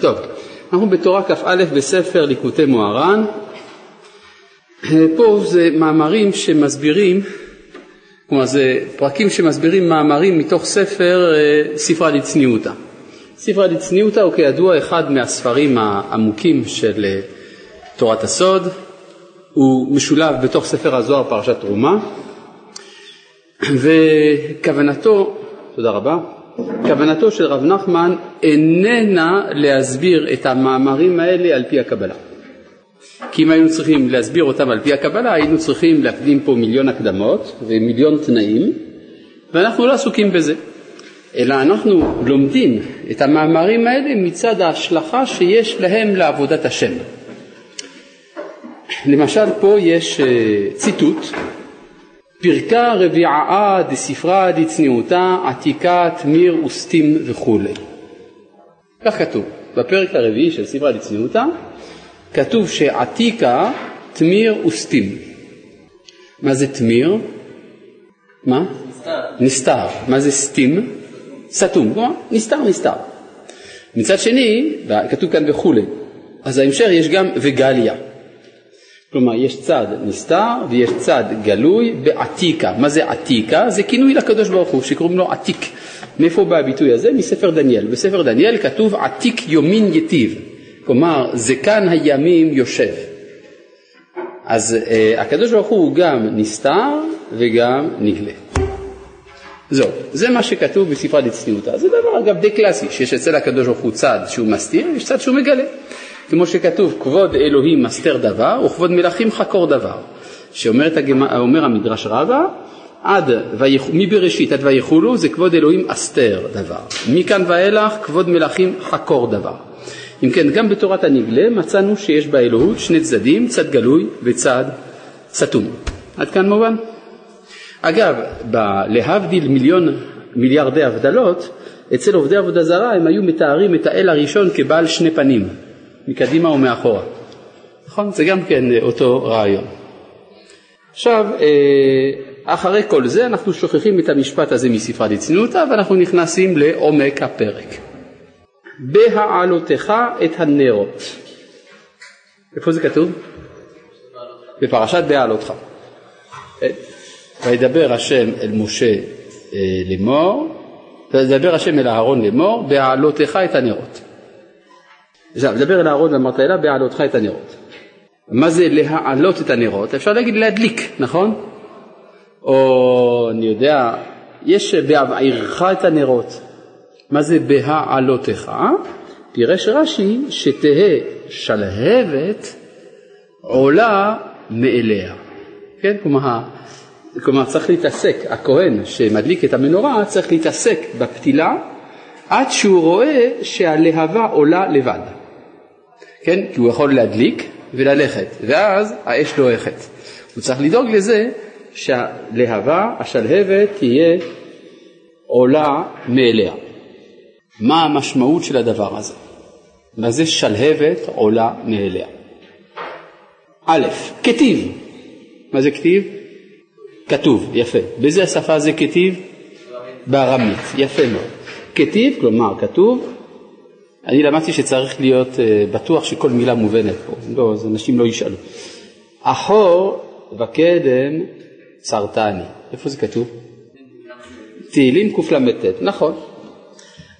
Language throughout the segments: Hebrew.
טוב, אנחנו בתורה כ"א בספר ליקוטי מוהר"ן. פה זה מאמרים שמסבירים, כלומר זה פרקים שמסבירים מאמרים מתוך ספר אה, ספרה דצניעותא. ספרה דצניעותא הוא כידוע אחד מהספרים העמוקים של אה, תורת הסוד, הוא משולב בתוך ספר הזוהר פרשת תרומה, וכוונתו, תודה רבה, כוונתו של רב נחמן איננה להסביר את המאמרים האלה על פי הקבלה. כי אם היינו צריכים להסביר אותם על פי הקבלה, היינו צריכים להקדים פה מיליון הקדמות ומיליון תנאים, ואנחנו לא עסוקים בזה. אלא אנחנו לומדים את המאמרים האלה מצד ההשלכה שיש להם לעבודת השם. למשל פה יש אה, ציטוט פרקה רביעה דספרה דצניעותה עתיקה תמיר וסתים וכולי. כך כתוב בפרק הרביעי של ספרה דצניעותה כתוב שעתיקה תמיר וסתים. מה זה תמיר? מה? נסתר. נסתר. מה זה סתים? סתום. נסתר נסתר. מצד שני, כתוב כאן וכולי, אז ההמשך יש גם וגליה. כלומר, יש צד נסתר ויש צד גלוי בעתיקה. מה זה עתיקה? זה כינוי לקדוש ברוך הוא שקוראים לו עתיק. מאיפה בא הביטוי הזה? מספר דניאל. בספר דניאל כתוב עתיק יומין יטיב. כלומר, זקן הימים יושב. אז אה, הקדוש ברוך הוא גם נסתר וגם נגלה. זהו, זה מה שכתוב בספרה דצניעותא. זה דבר אגב די קלאסי, שיש אצל הקדוש ברוך הוא צד שהוא מסתיר, יש צד שהוא מגלה. כמו שכתוב כבוד אלוהים מסתר דבר וכבוד מלכים חקור דבר. שאומר המדרש רבה עד מבראשית עד ויחולו זה כבוד אלוהים אסתר דבר. מכאן ואילך כבוד מלכים חקור דבר. אם כן, גם בתורת הנגלה מצאנו שיש באלוהות שני צדדים, צד גלוי וצד סתום. עד כאן מובן? אגב, ב- להבדיל מיליון מיליארדי הבדלות, אצל עובדי עבודה זרה הם היו מתארים את האל הראשון כבעל שני פנים. מקדימה ומאחורה. נכון? זה גם כן אותו רעיון. עכשיו, אה, אחרי כל זה אנחנו שוכחים את המשפט הזה מספרה דצניעותא ואנחנו נכנסים לעומק הפרק. בהעלותך את הנרות. איפה זה כתוב? בפרשת בהעלותך. אה, וידבר השם אל משה אה, לאמור, וידבר השם אל אהרון לאמור, בהעלותך את הנרות. עכשיו, דבר אל אהרון ואמרת אליו בהעלותך את הנרות. מה זה להעלות את הנרות? אפשר להגיד להדליק, נכון? או אני יודע, יש בהבעירך את הנרות. מה זה בהעלותך? פירש רש"י שתהא שלהבת עולה מאליה. כן? כלומר, כלומר צריך להתעסק, הכהן שמדליק את המנורה צריך להתעסק בפתילה עד שהוא רואה שהלהבה עולה לבד. כן? כי הוא יכול להדליק וללכת, ואז האש דועכת. הוא צריך לדאוג לזה שהלהבה, השלהבת, תהיה עולה מאליה. מה המשמעות של הדבר הזה? מה זה שלהבת עולה מאליה? א', כתיב. מה זה כתיב? כתוב, יפה. באיזה השפה זה כתיב? בארמית, יפה מאוד. כתיב, כלומר כתוב, אני למדתי שצריך להיות uh, בטוח שכל מילה מובנת פה, לא, אז אנשים לא ישאלו. אחור וקדם צרתני, איפה זה כתוב? תהילים קל"ט, נכון.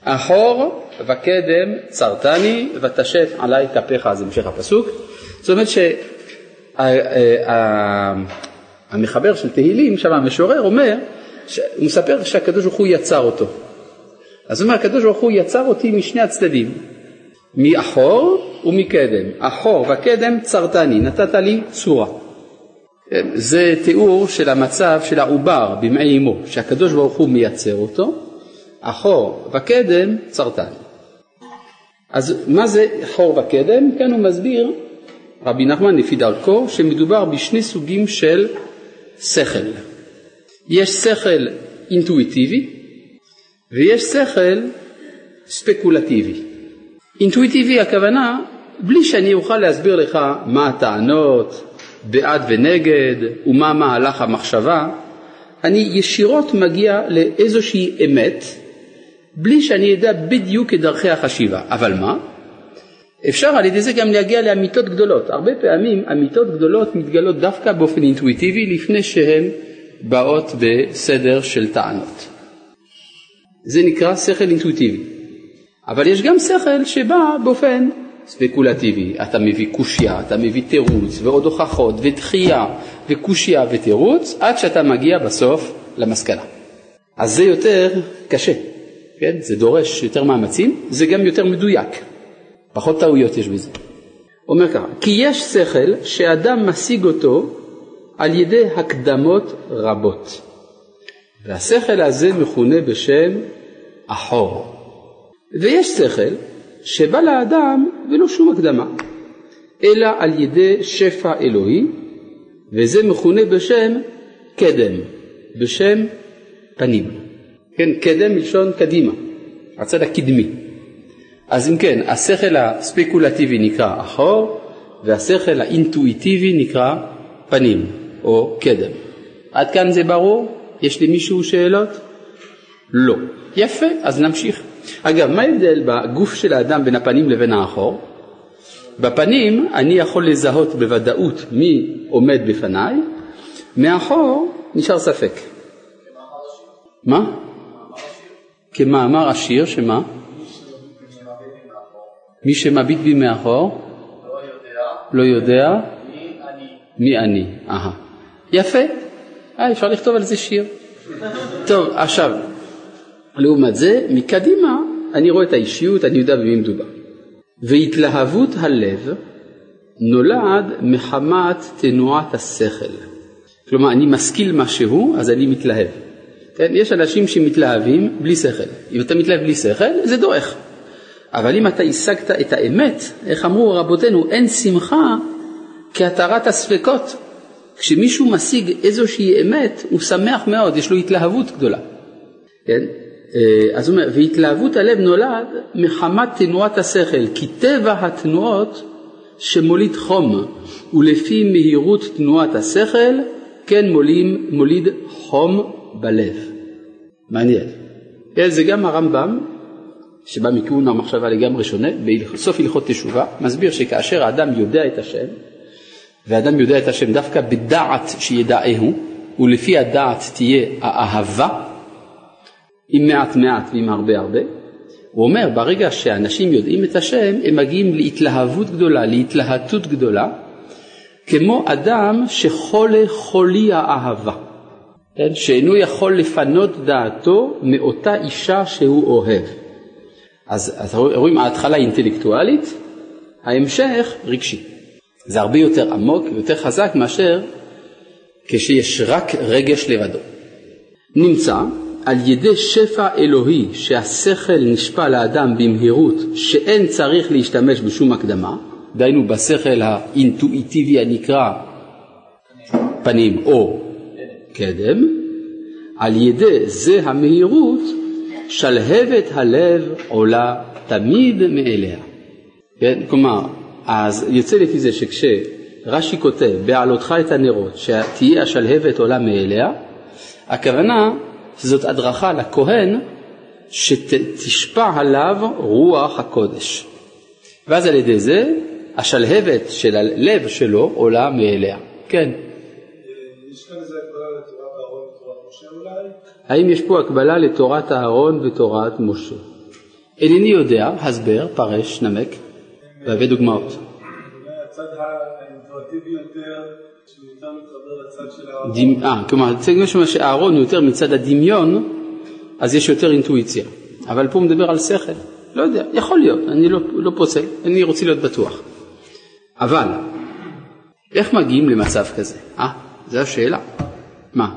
אחור וקדם צרתני ותשת עלי כפיך, זה המשך הפסוק. זאת אומרת שהמחבר של תהילים, שם המשורר אומר, הוא מספר שהקדוש ברוך הוא יצר אותו. אז הוא אומר, הקדוש ברוך הוא יצר אותי משני הצדדים, מאחור ומקדם. אחור וקדם צרתני, נתת לי צורה. זה תיאור של המצב של העובר במעי אמו, שהקדוש ברוך הוא מייצר אותו, אחור וקדם צרתני. אז מה זה אחור וקדם? כאן הוא מסביר, רבי נחמן לפי דרכו, שמדובר בשני סוגים של שכל. יש שכל אינטואיטיבי, ויש שכל ספקולטיבי. אינטואיטיבי הכוונה, בלי שאני אוכל להסביר לך מה הטענות, בעד ונגד, ומה מהלך המחשבה, אני ישירות מגיע לאיזושהי אמת, בלי שאני אדע בדיוק את דרכי החשיבה. אבל מה? אפשר על ידי זה גם להגיע לאמיתות גדולות. הרבה פעמים אמיתות גדולות מתגלות דווקא באופן אינטואיטיבי לפני שהן באות בסדר של טענות. זה נקרא שכל אינטואיטיבי. אבל יש גם שכל שבא באופן ספקולטיבי. אתה מביא קושייה, אתה מביא תירוץ ועוד הוכחות ודחייה וקושייה ותירוץ עד שאתה מגיע בסוף למסקנה. אז זה יותר קשה, כן? זה דורש יותר מאמצים, זה גם יותר מדויק. פחות טעויות יש בזה. אומר ככה, כי יש שכל שאדם משיג אותו על ידי הקדמות רבות. והשכל הזה מכונה בשם אחור. ויש שכל שבא לאדם ולא שום הקדמה, אלא על ידי שפע אלוהי, וזה מכונה בשם קדם, בשם פנים. כן, קדם מלשון קדימה, הצד הקדמי. אז אם כן, השכל הספקולטיבי נקרא אחור, והשכל האינטואיטיבי נקרא פנים, או קדם. עד כאן זה ברור? יש למישהו שאלות? לא. יפה, אז נמשיך. אגב, מה ההבדל בגוף של האדם בין הפנים לבין האחור? בפנים אני יכול לזהות בוודאות מי עומד בפניי, מאחור נשאר ספק. מה? כמאמר השיר, שמה? מי שמביט בי מאחור לא יודע מי אני. אהה. יפה, אה, אפשר לכתוב על זה שיר. טוב, עכשיו, לעומת זה, מקדימה אני רואה את האישיות, אני יודע במי מדובר. והתלהבות הלב נולד מחמת תנועת השכל. כלומר, אני משכיל משהו, אז אני מתלהב. כן? יש אנשים שמתלהבים בלי שכל. אם אתה מתלהב בלי שכל, זה דועך. אבל אם אתה השגת את האמת, איך אמרו רבותינו, אין שמחה כהתרת הספקות. כשמישהו משיג איזושהי אמת, הוא שמח מאוד, יש לו התלהבות גדולה. כן? אה, אז הוא אומר, והתלהבות הלב נולד מחמת תנועת השכל, כי טבע התנועות שמוליד חום, ולפי מהירות תנועת השכל, כן מולים, מוליד חום בלב. מעניין. כן, זה גם הרמב"ם, שבא מכיוון המחשבה לגמרי שונה, בסוף הלכות תשובה, מסביר שכאשר האדם יודע את השם, ואדם יודע את השם דווקא בדעת שידעהו, ולפי הדעת תהיה האהבה, עם מעט מעט ועם הרבה הרבה. הוא אומר, ברגע שאנשים יודעים את השם, הם מגיעים להתלהבות גדולה, להתלהטות גדולה, כמו אדם שחולה חולי האהבה, כן? שאינו יכול לפנות דעתו מאותה אישה שהוא אוהב. אז, אז רואים ההתחלה אינטלקטואלית, ההמשך רגשי. זה הרבה יותר עמוק ויותר חזק מאשר כשיש רק רגש לבדו. נמצא על ידי שפע אלוהי שהשכל נשפע לאדם במהירות שאין צריך להשתמש בשום הקדמה, דהיינו בשכל האינטואיטיבי הנקרא פנים או קדם, על ידי זה המהירות שלהבת הלב עולה תמיד מאליה. כן? כלומר, אז יוצא לפי זה שכשרש"י כותב בעלותך את הנרות שתהיה השלהבת עולה מאליה, הכוונה שזאת הדרכה לכהן שתשפע עליו רוח הקודש. ואז על ידי זה השלהבת של הלב שלו עולה מאליה. כן. יש כאן הקבלה לתורת אהרון ותורת משה אולי? האם יש פה הקבלה לתורת אהרון ותורת משה? אינני יודע, הסבר, פרש, נמק, והבא דוגמאות. הצד האינטואטיבי יותר שהוא יותר מתחבר לצד של אהרון. דמ- אה, כלומר, זה משמע שאהרון הוא יותר מצד הדמיון, אז יש יותר אינטואיציה. אבל פה הוא מדבר על שכל. לא יודע, יכול להיות, אני לא, לא פוסל, אני רוצה להיות בטוח. אבל, איך מגיעים למצב כזה? אה, זו השאלה. מה?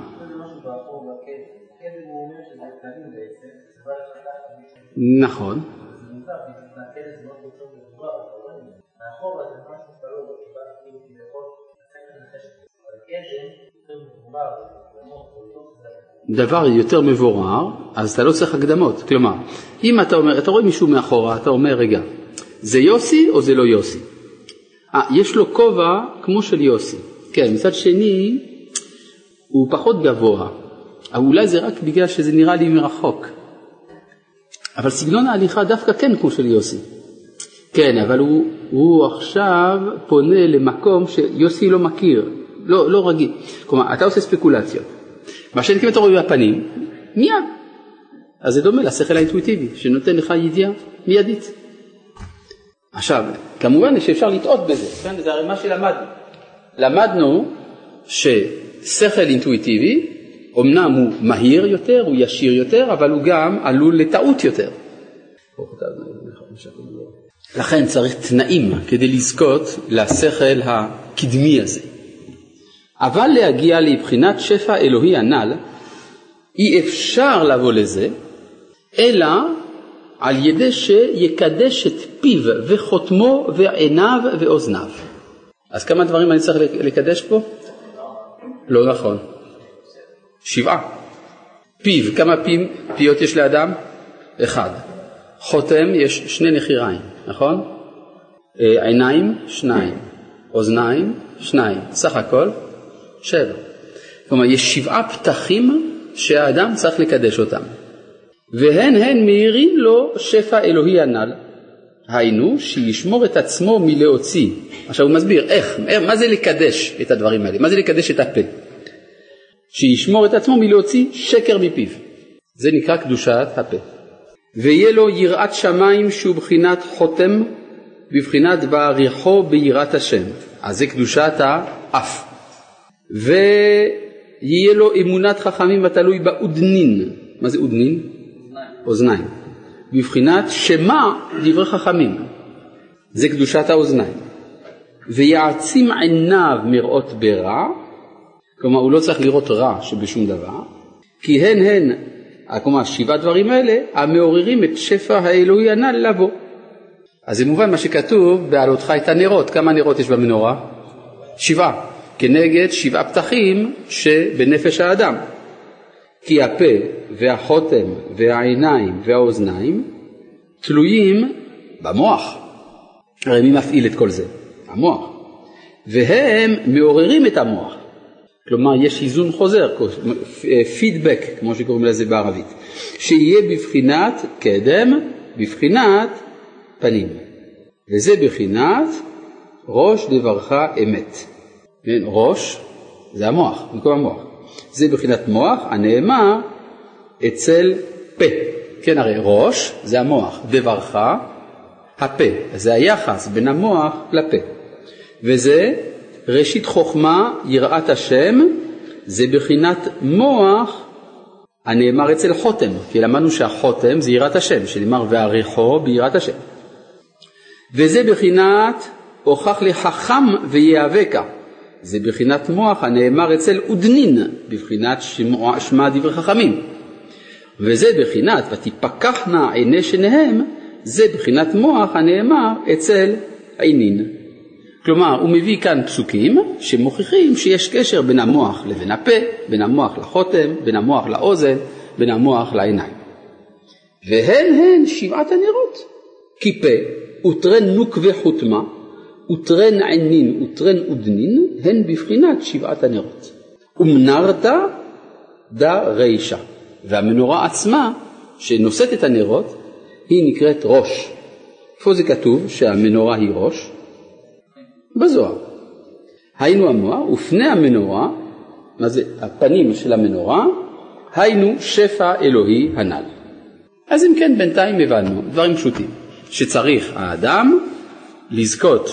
נכון. דבר יותר מבורר, אז אתה לא צריך הקדמות. כלומר, אם אתה אומר, אתה רואה מישהו מאחורה, אתה אומר, רגע, זה יוסי או זה לא יוסי? אה, יש לו כובע כמו של יוסי. כן, מצד שני, הוא פחות גבוה. אבל אולי זה רק בגלל שזה נראה לי מרחוק. אבל סגנון ההליכה דווקא כן כמו של יוסי. כן, אבל הוא, הוא עכשיו פונה למקום שיוסי לא מכיר, לא, לא רגיל. כלומר, אתה עושה ספקולציות. מה שנקרא אתה רואה בפנים, מיד. אז זה דומה לשכל האינטואיטיבי, שנותן לך ידיעה מיידית. עכשיו, כמובן שאפשר לטעות בזה, כן? זה הרי מה שלמדנו. למדנו ששכל אינטואיטיבי, אמנם הוא מהיר יותר, הוא ישיר יותר, אבל הוא גם עלול לטעות יותר. לכן צריך תנאים כדי לזכות לשכל הקדמי הזה. אבל להגיע לבחינת שפע אלוהי הנ"ל, אי אפשר לבוא לזה, אלא על ידי שיקדש את פיו וחותמו ועיניו ואוזניו. אז כמה דברים אני צריך לקדש פה? לא נכון. שבעה. פיו, כמה פים, פיות יש לאדם? אחד. חותם יש שני נחיריים, נכון? אה, עיניים, שניים. אוזניים, שניים. סך הכל, שבע. כלומר, יש שבעה פתחים שהאדם צריך לקדש אותם. והן הן מאירים לו שפע אלוהי הנ"ל. היינו, שישמור את עצמו מלהוציא. עכשיו הוא מסביר איך, מה זה לקדש את הדברים האלה? מה זה לקדש את הפה? שישמור את עצמו מלהוציא שקר מפיו. זה נקרא קדושת הפה. ויהיה לו יראת שמיים שהוא בחינת חותם, בבחינת בעריכו ביראת השם. אז זה קדושת האף. ויהיה לו אמונת חכמים התלוי באודנין. מה זה אודנין? אוזניים. בבחינת שמע דברי חכמים. זה קדושת האוזניים. ויעצים עיניו מראות ברע, כלומר הוא לא צריך לראות רע שבשום דבר, כי הן הן, כלומר שבעה דברים האלה, המעוררים את שפע האלוהי הנ"ל לבוא. אז זה מובן מה שכתוב בעלותך את הנרות, כמה נרות יש במנורה? שבעה, כנגד שבעה פתחים שבנפש האדם. כי הפה והחותם והעיניים והאוזניים תלויים במוח. הרי מי מפעיל את כל זה? המוח. והם מעוררים את המוח. כלומר, יש איזון חוזר, פידבק, כמו שקוראים לזה בערבית, שיהיה בבחינת קדם, בבחינת פנים. וזה בבחינת ראש דברך אמת. כן, ראש זה המוח, במקום המוח. זה בחינת מוח הנאמר אצל פה. כן, הרי ראש זה המוח, דברך הפה. זה היחס בין המוח לפה. וזה ראשית חוכמה, יראת השם, זה בחינת מוח הנאמר אצל חותם, כי למדנו שהחותם זה יראת השם, שנאמר ועריכו ביראת השם. וזה בחינת הוכח לחכם ויהווקה, זה בחינת מוח הנאמר אצל עודנין, בבחינת שמוע, שמע דברי חכמים. וזה בחינת ותפקחנה עיני שניהם, זה בחינת מוח הנאמר אצל עינין. כלומר, הוא מביא כאן פסוקים שמוכיחים שיש קשר בין המוח לבין הפה, בין המוח לחותם, בין המוח לאוזן, בין המוח לעיניים. והן הן שבעת הנרות, כי פה ותרן נוק וחותמה, וטרן עינין וטרן עודנין הן בבחינת שבעת הנרות. ומנרתא דה רישא, והמנורה עצמה שנושאת את הנרות היא נקראת ראש. איפה זה כתוב שהמנורה היא ראש? בזוהר. היינו המוח ופני המנורה, מה זה הפנים של המנורה, היינו שפע אלוהי הנ"ל. אז אם כן בינתיים הבנו דברים פשוטים, שצריך האדם לזכות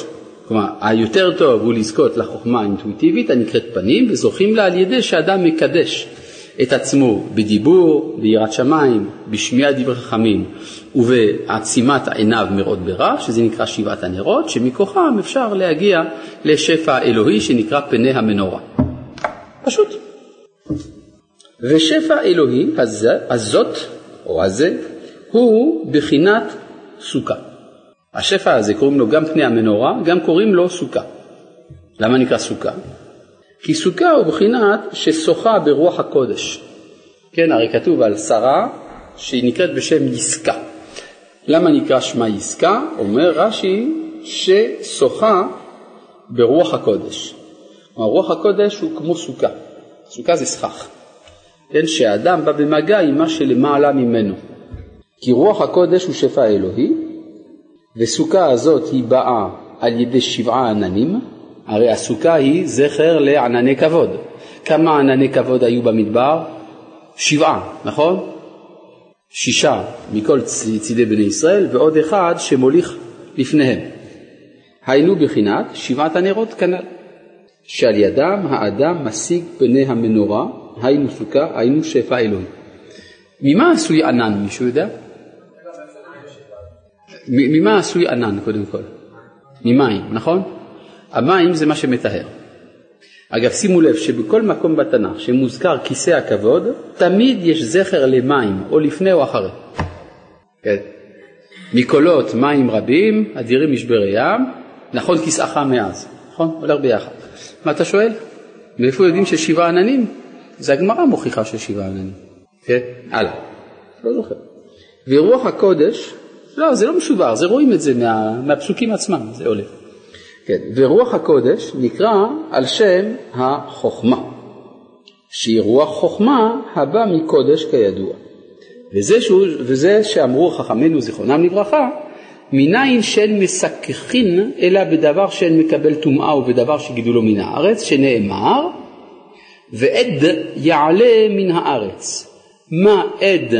כלומר, היותר טוב הוא לזכות לחוכמה האינטואיטיבית הנקראת פנים, וזוכים לה על ידי שאדם מקדש את עצמו בדיבור, ביראת שמיים, בשמיעת דברי חכמים ובעצימת עיניו מראות ברע, שזה נקרא שבעת הנרות, שמכוחם אפשר להגיע לשפע אלוהי שנקרא פני המנורה. פשוט. ושפע אלוהי הזה, הזאת, או הזה, הוא בחינת סוכה. השפע הזה קוראים לו גם פני המנורה, גם קוראים לו סוכה. למה נקרא סוכה? כי סוכה הוא בחינת ששוחה ברוח הקודש. כן, הרי כתוב על שרה שהיא נקראת בשם יסקה. למה נקרא שמה יסקה? אומר רש"י ששוחה ברוח הקודש. כלומר, רוח הקודש הוא כמו סוכה. סוכה זה סכך. כן, שהאדם בא במגע עם מה שלמעלה ממנו. כי רוח הקודש הוא שפע אלוהי, וסוכה הזאת היא באה על ידי שבעה עננים, הרי הסוכה היא זכר לענני כבוד. כמה ענני כבוד היו במדבר? שבעה, נכון? שישה מכל צידי בני ישראל ועוד אחד שמוליך לפניהם. היינו בחינת שבעת הנרות כנ"ל, שעל ידם האדם משיג פני המנורה, היינו סוכה, היינו שפע אלוהים. ממה עשוי ענן, מישהו יודע? ממה עשוי ענן קודם כל? ממים, נכון? המים זה מה שמטהר. אגב, שימו לב שבכל מקום בתנ"ך שמוזכר כיסא הכבוד, תמיד יש זכר למים, או לפני או אחרי. כן. מקולות מים רבים, אדירים משברי ים, נכון כיסאך מאז, נכון? הולך ביחד. מה אתה שואל? מאיפה יודעים ששבעה עננים? זה הגמרא מוכיחה ששבעה עננים. כן? הלאה. לא זוכר. ורוח הקודש, לא, זה לא משובר, זה רואים את זה מה, מהפסוקים עצמם, זה עולה. כן, ורוח הקודש נקרא על שם החוכמה, שהיא רוח חוכמה הבא מקודש כידוע. וזה, שהוא, וזה שאמרו חכמינו זיכרונם לברכה, מניין שאין מסככין אלא בדבר שאין מקבל טומאה ובדבר שגידולו מן הארץ, שנאמר, ועד יעלה מן הארץ. מה עד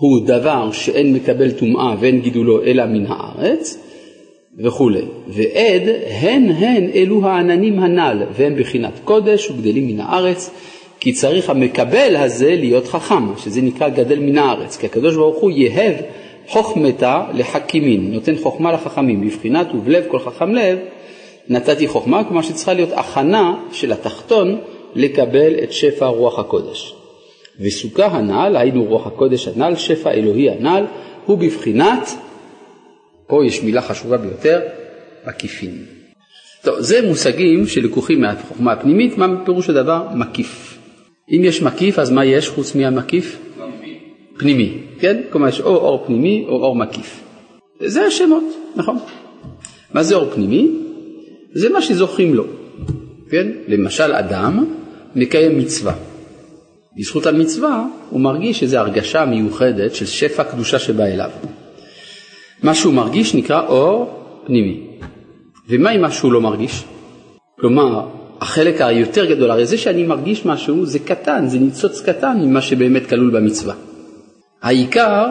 הוא דבר שאין מקבל טומאה ואין גידולו אלא מן הארץ, וכולי. ועד הן הן אלו העננים הנ"ל, והם בחינת קודש וגדלים מן הארץ, כי צריך המקבל הזה להיות חכם, שזה נקרא גדל מן הארץ, כי הקדוש ברוך הוא יהב חוכמתה לחכימין, נותן חוכמה לחכמים, בבחינת ובלב כל חכם לב, נתתי חוכמה, כלומר שצריכה להיות הכנה של התחתון לקבל את שפע רוח הקודש. וסוכה הנ"ל, היינו רוח הקודש הנ"ל, שפע אלוהי הנ"ל, הוא בבחינת פה יש מילה חשובה ביותר, מקיפין. טוב, זה מושגים שלקוחים מהחוכמה הפנימית, מה פירוש הדבר? מקיף. אם יש מקיף, אז מה יש חוץ מהמקיף? פנימי. פנימי, כן? כלומר יש או אור פנימי או אור מקיף. זה השמות, נכון. מה זה אור פנימי? זה מה שזוכים לו, כן? למשל אדם מקיים מצווה. בזכות המצווה הוא מרגיש איזו הרגשה מיוחדת של שפע קדושה שבא אליו. מה שהוא מרגיש נקרא אור פנימי. ומה עם מה שהוא לא מרגיש? כלומר, החלק היותר גדול, הרי זה שאני מרגיש משהו זה קטן, זה ניצוץ קטן ממה שבאמת כלול במצווה. העיקר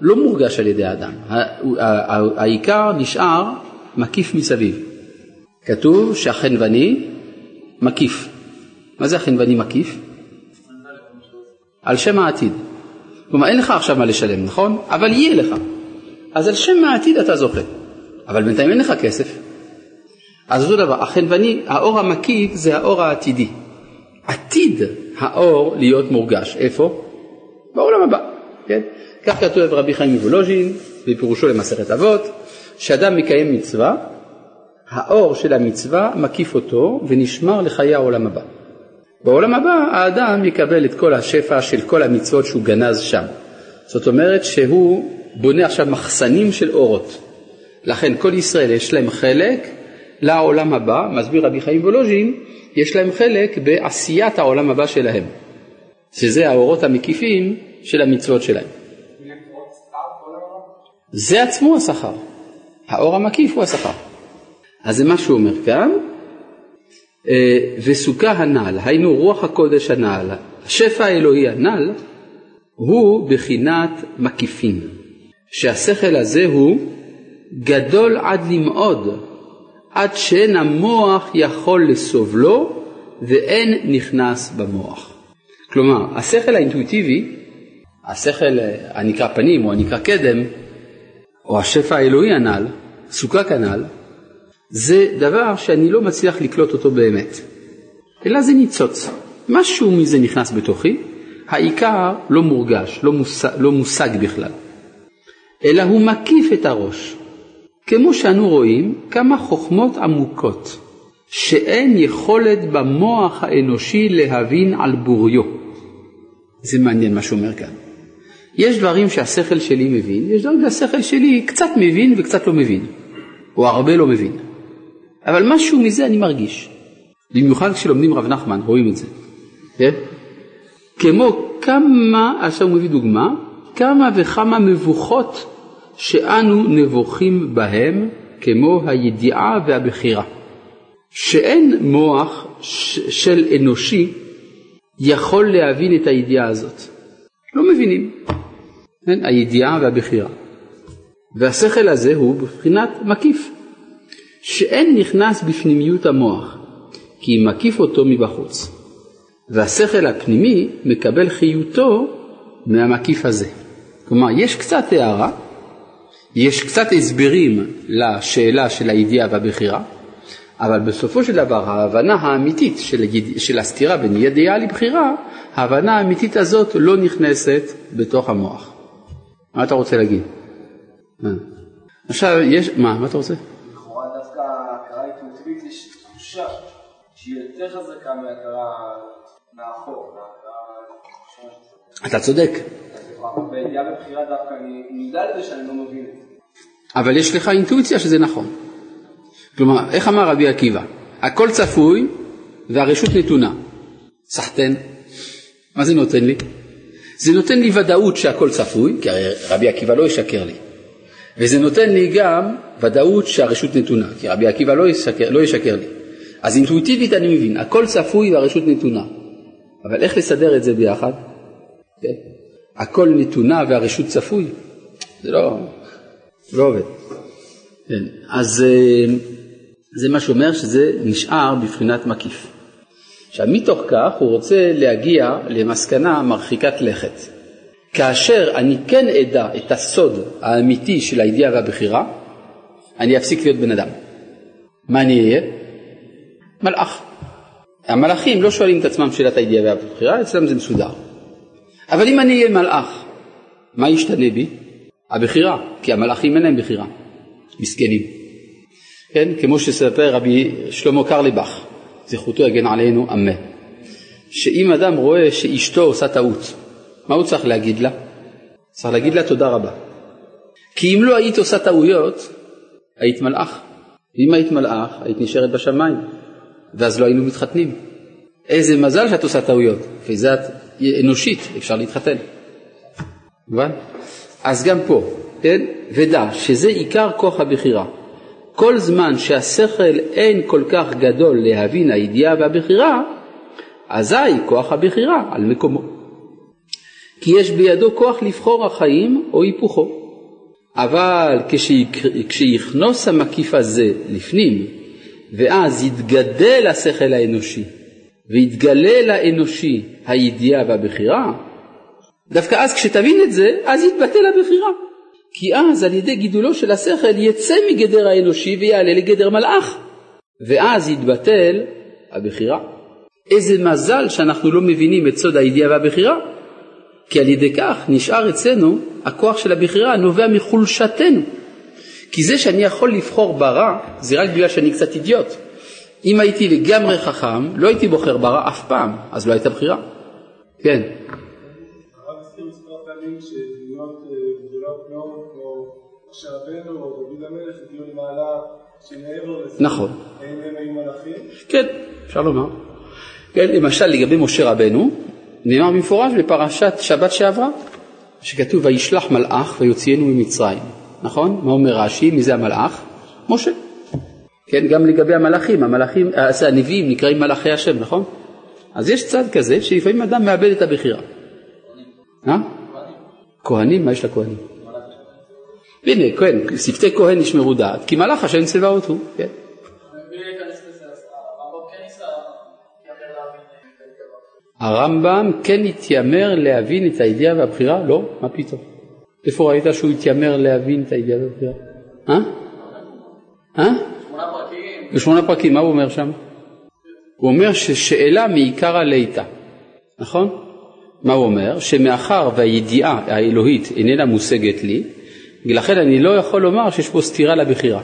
לא מורגש על ידי האדם, העיקר נשאר מקיף מסביב. כתוב שהחנווני מקיף. מה זה החנווני מקיף? על שם העתיד. כלומר, אין לך עכשיו מה לשלם, נכון? אבל יהיה לך. אז על שם העתיד אתה זוכה, אבל בינתיים אין לך כסף. אז אותו דבר, החנווני, האור המקיף זה האור העתידי. עתיד האור להיות מורגש, איפה? בעולם הבא, כן? כך כתוב רבי חיים מוולוז'ין בפירושו למסכת אבות, שאדם מקיים מצווה, האור של המצווה מקיף אותו ונשמר לחיי העולם הבא. בעולם הבא האדם יקבל את כל השפע של כל המצוות שהוא גנז שם. זאת אומרת שהוא בונה עכשיו מחסנים של אורות. לכן כל ישראל יש להם חלק לעולם הבא, מסביר רבי חיים וולוז'ין, יש להם חלק בעשיית העולם הבא שלהם, שזה האורות המקיפים של המצוות שלהם. זה עצמו השכר, האור המקיף הוא השכר. אז זה מה שהוא אומר כאן, וסוכה הנ"ל, היינו רוח הקודש הנ"ל, השפע האלוהי הנ"ל, הוא בחינת מקיפין. שהשכל הזה הוא גדול עד למאוד, עד שאין המוח יכול לסובלו ואין נכנס במוח. כלומר, השכל האינטואיטיבי, השכל הנקרא פנים או הנקרא קדם, או השפע האלוהי הנ"ל, סוכה כנ"ל, זה דבר שאני לא מצליח לקלוט אותו באמת, אלא זה ניצוץ. משהו מזה נכנס בתוכי, העיקר לא מורגש, לא מושג, לא מושג בכלל. אלא הוא מקיף את הראש. כמו שאנו רואים כמה חוכמות עמוקות שאין יכולת במוח האנושי להבין על בוריו. זה מעניין מה שהוא אומר כאן. יש דברים שהשכל שלי מבין, יש דברים שהשכל שלי קצת מבין וקצת לא מבין, או הרבה לא מבין. אבל משהו מזה אני מרגיש. במיוחד כשלומדים רב נחמן, רואים את זה. כן? כמו כמה, עכשיו הוא מביא דוגמה, כמה וכמה מבוכות שאנו נבוכים בהם כמו הידיעה והבחירה, שאין מוח של אנושי יכול להבין את הידיעה הזאת. לא מבינים. כן? הידיעה והבחירה. והשכל הזה הוא בבחינת מקיף, שאין נכנס בפנימיות המוח, כי מקיף אותו מבחוץ. והשכל הפנימי מקבל חיותו מהמקיף הזה. כלומר, יש קצת הערה, יש קצת הסברים לשאלה של הידיעה והבחירה, אבל בסופו של דבר ההבנה האמיתית של. של הסתירה בין ידיעה לבחירה, ההבנה האמיתית הזאת לא נכנסת בתוך המוח. מה אתה רוצה להגיד? מה? עכשיו יש, מה, מה אתה רוצה? שהיא יותר חזקה מהכרה מאחור. אתה צודק. בידיעה ובחירה דווקא אני מודע לזה שאני לא מבין את זה. אבל יש לך אינטואיציה שזה נכון. כלומר, איך אמר רבי עקיבא? הכל צפוי והרשות נתונה. סחטן. מה זה נותן לי? זה נותן לי ודאות שהכל צפוי, כי הרי רבי עקיבא לא ישקר לי. וזה נותן לי גם ודאות שהרשות נתונה, כי רבי עקיבא לא ישקר, לא ישקר לי. אז אינטואיטיבית אני מבין, הכל צפוי והרשות נתונה. אבל איך לסדר את זה ביחד? כן? הכל נתונה והרשות צפוי? זה לא, לא עובד. כן. אז אה, זה מה שאומר שזה נשאר בבחינת מקיף. עכשיו מתוך כך הוא רוצה להגיע למסקנה מרחיקת לכת. כאשר אני כן אדע את הסוד האמיתי של הידיעה והבחירה, אני אפסיק להיות בן אדם. מה אני אהיה? מלאך. המלאכים לא שואלים את עצמם שאלת הידיעה והבחירה, אצלם זה מסודר. אבל אם אני אהיה מלאך, מה ישתנה בי? הבחירה, כי המלאכים אין להם בחירה, מסכנים. כן, כמו שספר רבי שלמה קרליבך, זכותו יגן עלינו, אמן. שאם אדם רואה שאשתו עושה טעות, מה הוא צריך להגיד לה? צריך להגיד לה תודה רבה. כי אם לא היית עושה טעויות, היית מלאך. ואם היית מלאך, היית נשארת בשמיים, ואז לא היינו מתחתנים. איזה מזל שאת עושה טעויות, וזה את אנושית, אפשר להתחתן. מובן? אז גם פה, כן? ודע שזה עיקר כוח הבחירה. כל זמן שהשכל אין כל כך גדול להבין הידיעה והבחירה, אזי כוח הבחירה על מקומו. כי יש בידו כוח לבחור החיים או היפוכו. אבל כשיכנוס המקיף הזה לפנים, ואז יתגדל השכל האנושי, ויתגלה לאנושי הידיעה והבחירה, דווקא אז כשתבין את זה, אז יתבטל הבחירה. כי אז על ידי גידולו של השכל יצא מגדר האנושי ויעלה לגדר מלאך, ואז יתבטל הבחירה. איזה מזל שאנחנו לא מבינים את סוד הידיעה והבחירה, כי על ידי כך נשאר אצלנו הכוח של הבחירה הנובע מחולשתנו. כי זה שאני יכול לבחור ברע זה רק בגלל שאני קצת אידיוט. אם הייתי לגמרי חכם, לא הייתי בוחר ברע אף פעם, אז לא הייתה בחירה. כן. אה. נכון. כן, אפשר לומר. כן, למשל לגבי משה רבנו, נאמר במפורש בפרשת שבת שעברה, שכתוב וישלח מלאך ויוציאנו ממצרים, נכון? מה אומר רש"י? מי זה המלאך? משה. כן, גם לגבי המלאכים, המלאכים, אה, הנביאים נקראים מלאכי השם, נכון? אז יש צד כזה שלפעמים אדם מאבד את הבחירה. אה? כהנים, מה יש לכהנים? הנה, כן, שפתי כהן ישמרו דעת, כי מלאך השם צבאות הוא, כן. הרמב"ם כן התיימר להבין את הידיעה והבחירה? לא, מה פתאום. איפה ראית שהוא התיימר להבין את והבחירה? אה? אה? בשמונה פרקים, מה הוא אומר שם? הוא אומר ששאלה מעיקר הליטה, נכון? מה הוא אומר? שמאחר והידיעה האלוהית איננה מושגת לי, ולכן אני לא יכול לומר שיש פה סתירה לבחירה.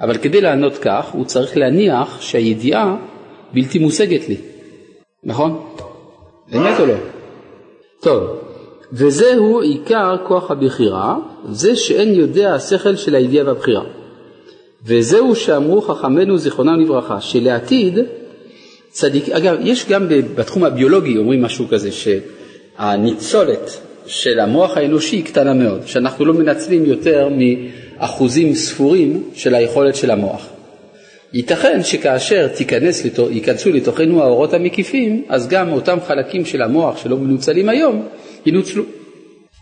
אבל כדי לענות כך, הוא צריך להניח שהידיעה בלתי מושגת לי. נכון? באמת או לא? טוב, וזהו עיקר כוח הבחירה, זה שאין יודע השכל של הידיעה והבחירה. וזהו שאמרו חכמינו זיכרונם לברכה, שלעתיד צדיק, אגב, יש גם בתחום הביולוגי אומרים משהו כזה, שהניצולת של המוח האנושי היא קטנה מאוד, שאנחנו לא מנצלים יותר מאחוזים ספורים של היכולת של המוח. ייתכן שכאשר תיכנס, ייכנסו לתוכנו האורות המקיפים, אז גם אותם חלקים של המוח שלא מנוצלים היום, ינוצלו.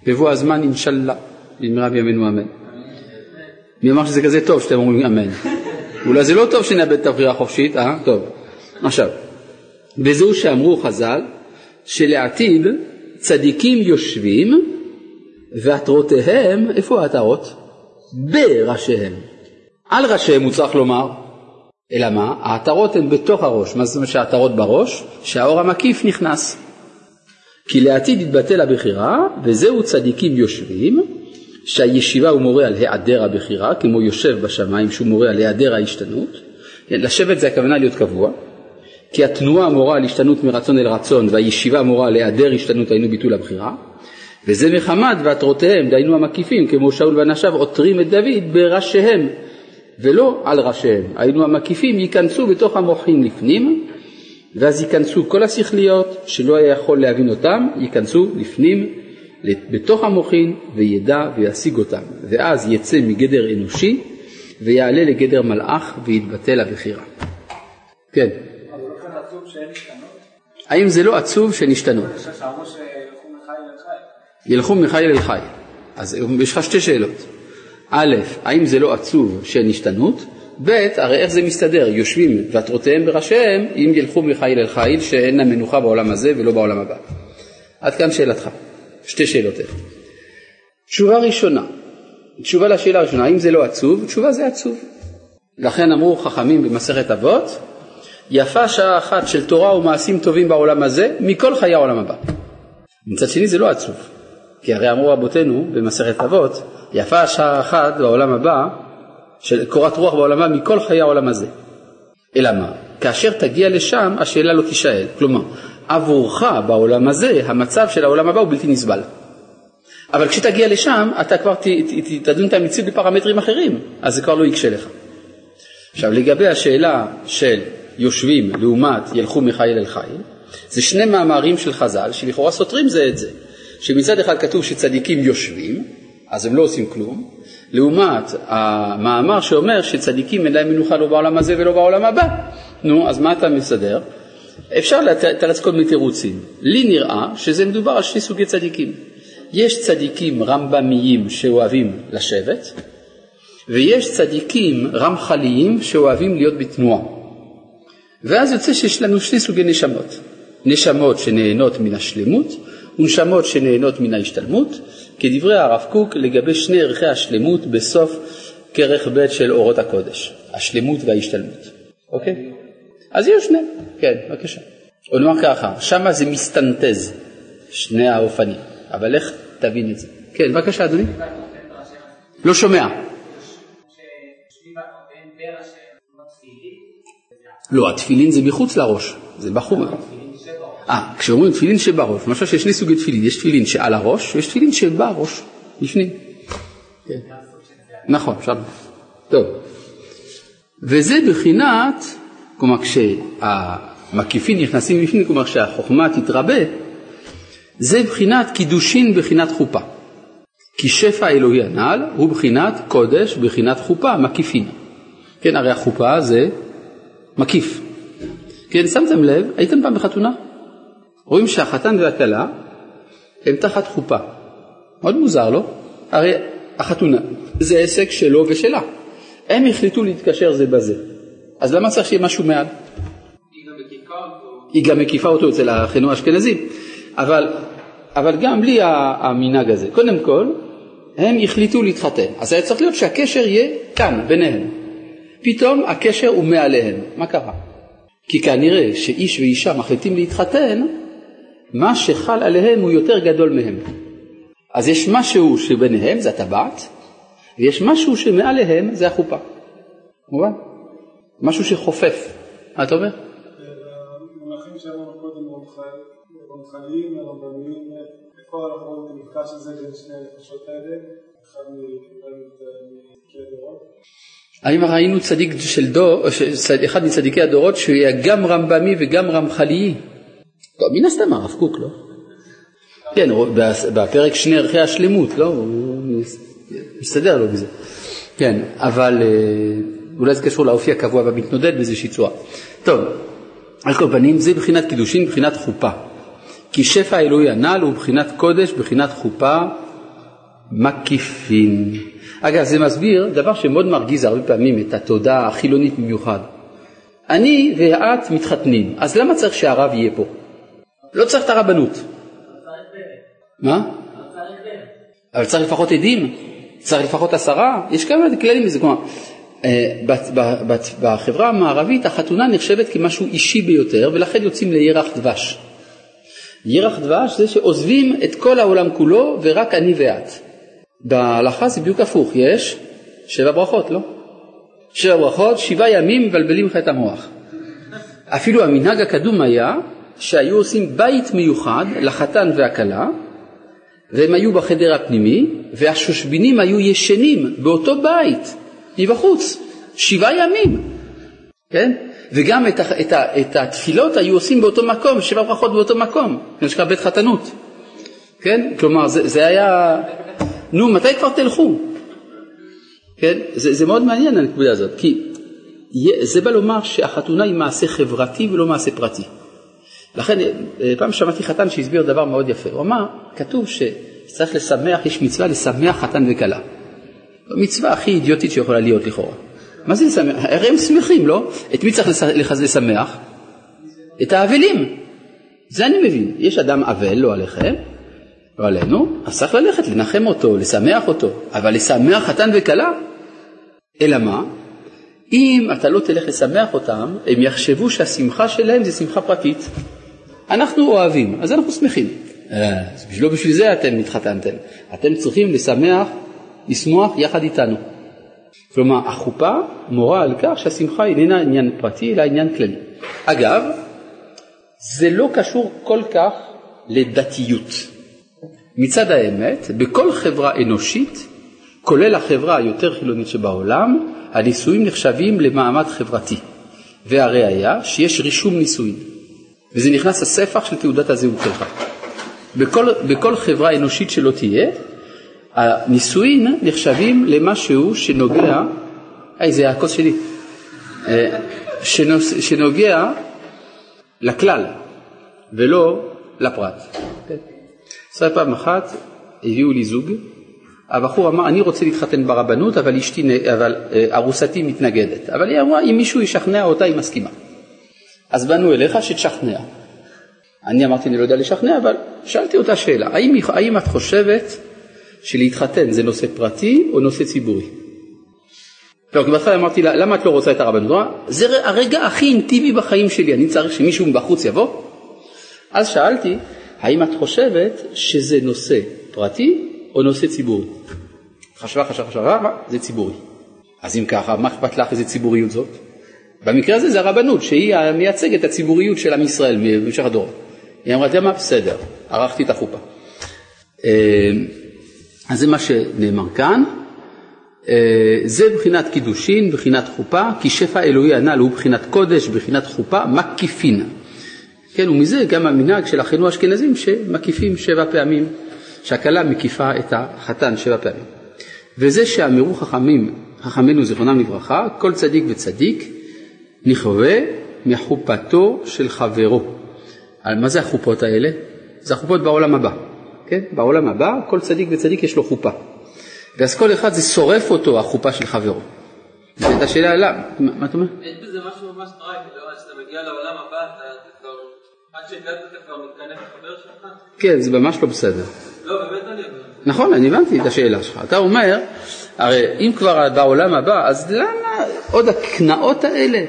בבוא הזמן אינשאללה, במהרה בימינו אמן. מי אמר שזה כזה טוב שאתם אומרים אמן? אולי זה לא טוב שנאבד את הבחירה החופשית, אה? טוב. עכשיו, וזהו שאמרו חז"ל, שלעתיד צדיקים יושבים ועטרותיהם, איפה העטרות? בראשיהם. על ראשיהם הוא צריך לומר, אלא מה? העטרות הן בתוך הראש. מה זאת אומרת שהעטרות בראש? שהאור המקיף נכנס. כי לעתיד יתבטל הבחירה, וזהו צדיקים יושבים, שהישיבה הוא מורה על היעדר הבחירה, כמו יושב בשמיים שהוא מורה על היעדר ההשתנות. לשבת זה הכוונה להיות קבוע, כי התנועה מורה על השתנות מרצון אל רצון, והישיבה מורה על היעדר השתנות, היינו ביטול הבחירה. וזה מחמד ועטרותיהם, דהיינו המקיפים, כמו שאול ואנשיו עותרים את דוד בראשיהם, ולא על ראשיהם. היינו המקיפים ייכנסו בתוך המוחים לפנים, ואז ייכנסו כל השכליות שלא היה יכול להבין אותם, ייכנסו לפנים בתוך המוחין וידע וישיג אותם, ואז יצא מגדר אנושי ויעלה לגדר מלאך ויתבטל הבחירה. כן. האם זה לא עצוב שהן השתנות? ילכו מחיל אל חי. אז יש לך שתי שאלות. א', האם זה לא עצוב שאין השתנות? ב', הרי איך זה מסתדר? יושבים ועטרותיהם בראשיהם אם ילכו מחיל אל חיל שאין להם מנוחה בעולם הזה ולא בעולם הבא. עד כאן שאלתך. שתי שאלות איך. תשובה ראשונה, תשובה לשאלה הראשונה, האם זה לא עצוב? תשובה זה עצוב. לכן אמרו חכמים במסכת אבות, יפה שעה אחת של תורה ומעשים טובים בעולם הזה מכל חיי העולם הבא. מצד שני זה לא עצוב, כי הרי אמרו רבותינו במסכת אבות, יפה שעה אחת בעולם הבא, של קורת רוח בעולם הבא מכל חיי העולם הזה. אלא מה? כאשר תגיע לשם השאלה לא תישאל. כלומר, עבורך בעולם הזה המצב של העולם הבא הוא בלתי נסבל. אבל כשתגיע לשם אתה כבר תדון את המציאות בפרמטרים אחרים, אז זה כבר לא יקשה לך. עכשיו לגבי השאלה של יושבים לעומת ילכו מחיל אל חיל, זה שני מאמרים של חז"ל שלכאורה סותרים זה את זה. שמצד אחד כתוב שצדיקים יושבים, אז הם לא עושים כלום, לעומת המאמר שאומר שצדיקים אין להם מנוחה לא בעולם הזה ולא בעולם הבא. נו, אז מה אתה מסדר? אפשר לתרץ כל מיני תירוצים. לי נראה שזה מדובר על שני סוגי צדיקים. יש צדיקים רמב"מיים שאוהבים לשבת, ויש צדיקים רמח"ליים שאוהבים להיות בתנועה. ואז יוצא שיש לנו שני סוגי נשמות. נשמות שנהנות מן השלמות ונשמות שנהנות מן ההשתלמות, כדברי הרב קוק לגבי שני ערכי השלמות בסוף כרך ב' של אורות הקודש, השלמות וההשתלמות. אוקיי? אז יהיו שני, כן, בבקשה. או נאמר ככה, שמה זה מסתנטז, שני האופנים, אבל איך תבין את זה? כן, בבקשה אדוני. לא שומע. לא, התפילין זה מחוץ לראש, זה בחומר. אה, כשאומרים תפילין שבראש, למשל שיש שני סוגי תפילין, יש תפילין שעל הראש ויש תפילין שבראש, בפנים. כן. נכון, אפשר. טוב. וזה בחינת, כלומר כשהמקיפים נכנסים בפנים, כלומר כשהחוכמה תתרבה, זה בחינת קידושין בחינת חופה. כי שפע אלוהי הנ"ל הוא בחינת קודש, בחינת חופה, מקיפין. כן, הרי החופה זה מקיף. כן, שמתם לב, הייתם פעם בחתונה? רואים שהחתן והכלה הם תחת חופה. מאוד מוזר, לא? הרי החתונה זה עסק שלו ושלה. הם החליטו להתקשר זה בזה. אז למה צריך שיהיה משהו מעל? היא גם מקיפה אותו אצל אחינו האשכנזים. אבל, אבל גם בלי המנהג הזה. קודם כל, הם החליטו להתחתן. אז היה צריך להיות שהקשר יהיה כאן, ביניהם. פתאום הקשר הוא מעליהם. מה קרה? כי כנראה שאיש ואישה מחליטים להתחתן, מה שחל עליהם הוא יותר גדול מהם. אז יש משהו שביניהם, זה הטבעת, ויש משהו שמעליהם, זה החופה. מובן? משהו שחופף. מה אתה אומר? המונחים שאמרנו קודם, רמח"לים, רבניים, איפה אנחנו רואים את המפגש הזה בין שני הנפשות האלה? אחד הדורות? האם ראינו צדיק של דור, אחד מצדיקי הדורות שהוא היה גם רמב"מי וגם רמח"לי? טוב, מן הסתם הרב קוק, לא? כן, בפרק שני ערכי השלמות, לא? הוא מסתדר לו בזה. כן, אבל אה, אולי זה קשור לאופי הקבוע והמתנודד באיזושהי צורה. טוב, על כל פנים זה בחינת קידושין, בחינת חופה. כי שפע האלוהי הנ"ל הוא בחינת קודש, בחינת חופה מקיפין. אגב, זה מסביר דבר שמאוד מרגיז הרבה פעמים את התודעה החילונית במיוחד. אני ואת מתחתנים, אז למה צריך שהרב יהיה פה? לא צריך את הרבנות. מה? אבל צריך לפחות עדים, צריך לפחות עשרה, יש כמה כללים לזה, כלומר, אה, בחברה המערבית החתונה נחשבת כמשהו אישי ביותר ולכן יוצאים לירח דבש. ירח דבש זה שעוזבים את כל העולם כולו ורק אני ואת. בהלכה זה בדיוק הפוך, יש שבע ברכות, לא? שבע ברכות, שבעה ימים מבלבלים לך את המוח. אפילו המנהג הקדום היה שהיו עושים בית מיוחד לחתן והכלה והם היו בחדר הפנימי והשושבינים היו ישנים באותו בית מבחוץ, שבעה ימים, כן? וגם את, את, את התפילות היו עושים באותו מקום, שבע ברכות באותו מקום, זה נקרא בית חתנות, כן? כלומר זה, זה היה, נו מתי כבר תלכו? כן? זה, זה מאוד מעניין הנקודה הזאת, כי זה בא לומר שהחתונה היא מעשה חברתי ולא מעשה פרטי. לכן אה, פעם שמעתי חתן שהסביר דבר מאוד יפה, הוא אמר, כתוב שצריך לשמח, יש מצווה לשמח חתן וכלה. מצווה הכי אידיוטית שיכולה להיות לכאורה. מה זה לשמח? הרי הם שמחים, לא? את מי צריך לשמח? את האבלים. זה אני מבין. יש אדם אבל, לא עליכם, לא עלינו, אז צריך ללכת לנחם אותו, לשמח אותו, אבל לשמח חתן וכלה? אלא מה? אם אתה לא תלך לשמח אותם, הם יחשבו שהשמחה שלהם זה שמחה פרטית. אנחנו אוהבים, אז אנחנו שמחים. אה, לא בשביל זה אתם התחתנתם. אתם צריכים לשמח, לשמוח יחד איתנו. כלומר, החופה מורה על כך שהשמחה איננה עניין פרטי, אלא עניין כללי. אגב, זה לא קשור כל כך לדתיות. מצד האמת, בכל חברה אנושית, כולל החברה היותר חילונית שבעולם, הנישואים נחשבים למעמד חברתי. והראיה שיש רישום נישואים, וזה נכנס לספח של תעודת הזהות שלך. בכל, בכל חברה אנושית שלא תהיה, הנישואין נחשבים למשהו שנוגע, היי זה הכוס שלי, אה, שנוגע לכלל ולא לפרט. אז פעם אחת הביאו לי זוג, הבחור אמר אני רוצה להתחתן ברבנות אבל, אשתי, אבל אה, ארוסתי מתנגדת, אבל היא אמרה אם מישהו ישכנע אותה היא מסכימה. אז באנו אליך שתשכנע. אני אמרתי אני לא יודע לשכנע אבל שאלתי אותה שאלה, האם, האם את חושבת שלהתחתן זה נושא פרטי או נושא ציבורי. לא, כי בהתחלה אמרתי לה, למה את לא רוצה את הרבנות? זה הרגע הכי אינטימי בחיים שלי, אני צריך שמישהו מבחוץ יבוא? אז שאלתי, האם את חושבת שזה נושא פרטי או נושא ציבורי? חשבה, חשבה, חשבה, מה? זה ציבורי. אז אם ככה, מה אכפת לך איזה ציבוריות זאת? במקרה הזה זה הרבנות, שהיא מייצגת את הציבוריות של עם ישראל במשך הדור. היא אמרה, אתה מה? בסדר, ערכתי את החופה. אה, אז זה מה שנאמר כאן. אה, זה בחינת קידושין, בחינת חופה, כי שפע אלוהי הנ"ל הוא בחינת קודש, בחינת חופה, מקיפין. כן, ומזה גם המנהג של אחינו האשכנזים שמקיפים שבע פעמים, שהכלה מקיפה את החתן שבע פעמים. וזה שאמרו חכמים, חכמינו זיכרונם לברכה, כל צדיק וצדיק נכווה מחופתו של חברו. מה זה החופות האלה? זה החופות בעולם הבא. כן? בעולם הבא כל צדיק וצדיק יש לו חופה. ואז כל אחד זה שורף אותו החופה של חברו. זו הייתה שאלה למה, מה אתה אומר? יש בזה משהו ממש טראגי, לא? כשאתה מגיע לעולם הבא, אתה כבר, עד שהגעת אתה כבר מתכנס לחבר שלך? כן, זה ממש לא בסדר. לא, באמת אני אומר. נכון, אני הבנתי את השאלה שלך. אתה אומר, הרי אם כבר בעולם הבא, אז למה עוד הקנאות האלה?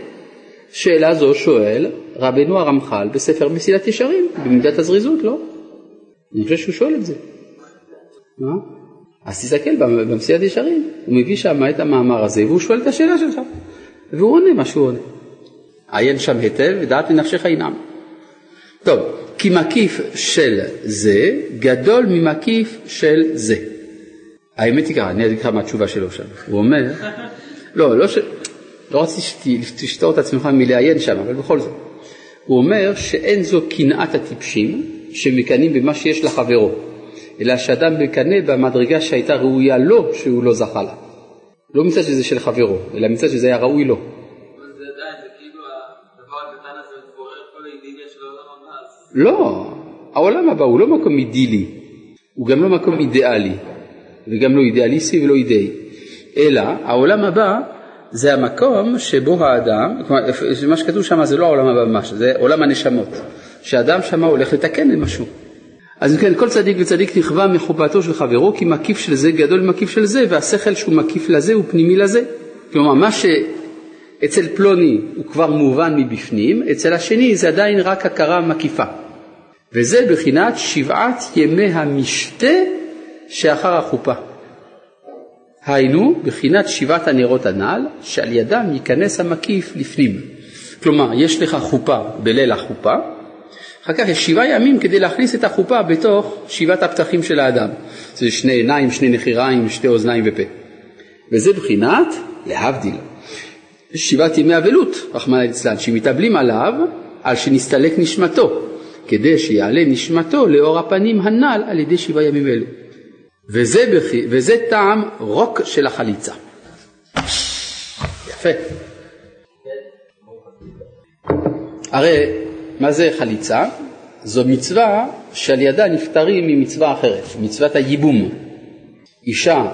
שאלה זו שואל רבנו הרמח"ל בספר מסילת ישרים, במידת הזריזות, לא? אני חושב שהוא שואל את זה. מה? אז תסתכל במסיעת ישרים, הוא מביא שם את המאמר הזה והוא שואל את השאלה שלך, והוא עונה מה שהוא עונה. עיין שם היטב ודעת לנפשך ינם. טוב, כי מקיף של זה גדול ממקיף של זה. האמת היא ככה, אני אגיד לך מה התשובה שלו שם. הוא אומר, לא, לא, ש... לא רציתי שתשתור את עצמך מלעיין שם, אבל בכל זאת. הוא אומר שאין זו קנאת הטיפשים, שמקנאים במה שיש לחברו, אלא שאדם מקנא במדרגה שהייתה ראויה לו שהוא לא זכה לה. לא מצד שזה של חברו, אלא מצד שזה היה ראוי לו. כאילו לא, העולם הבא הוא לא מקום אידילי, הוא גם לא מקום אידיאלי, וגם לא אידיאליסטי ולא אידאי, אלא העולם הבא זה המקום שבו האדם, כלומר מה שכתוב שם זה לא העולם הבא ממש, זה עולם הנשמות, שאדם שם הולך לתקן משהו. אז אם כן, כל צדיק וצדיק נכווה מחובתו של חברו, כי מקיף של זה גדול ממקיף של זה, והשכל שהוא מקיף לזה הוא פנימי לזה. כלומר, מה שאצל פלוני הוא כבר מובן מבפנים, אצל השני זה עדיין רק הכרה מקיפה. וזה בחינת שבעת ימי המשתה שאחר החופה. היינו, בחינת שבעת הנרות הנ"ל, שעל ידם ייכנס המקיף לפנים. כלומר, יש לך חופה בליל החופה, אחר כך יש שבעה ימים כדי להכניס את החופה בתוך שבעת הפתחים של האדם. זה שני עיניים, שני נחיריים, שתי אוזניים ופה. וזה בחינת, להבדיל, שבעת ימי אבלות, רחמנא ליצלן, שמתאבלים עליו על שנסתלק נשמתו, כדי שיעלה נשמתו לאור הפנים הנ"ל על ידי שבעה ימים אלו. וזה, בכי, וזה טעם רוק של החליצה. יפה. הרי מה זה חליצה? זו מצווה שעל ידה נפטרים ממצווה אחרת, מצוות הייבום. אישה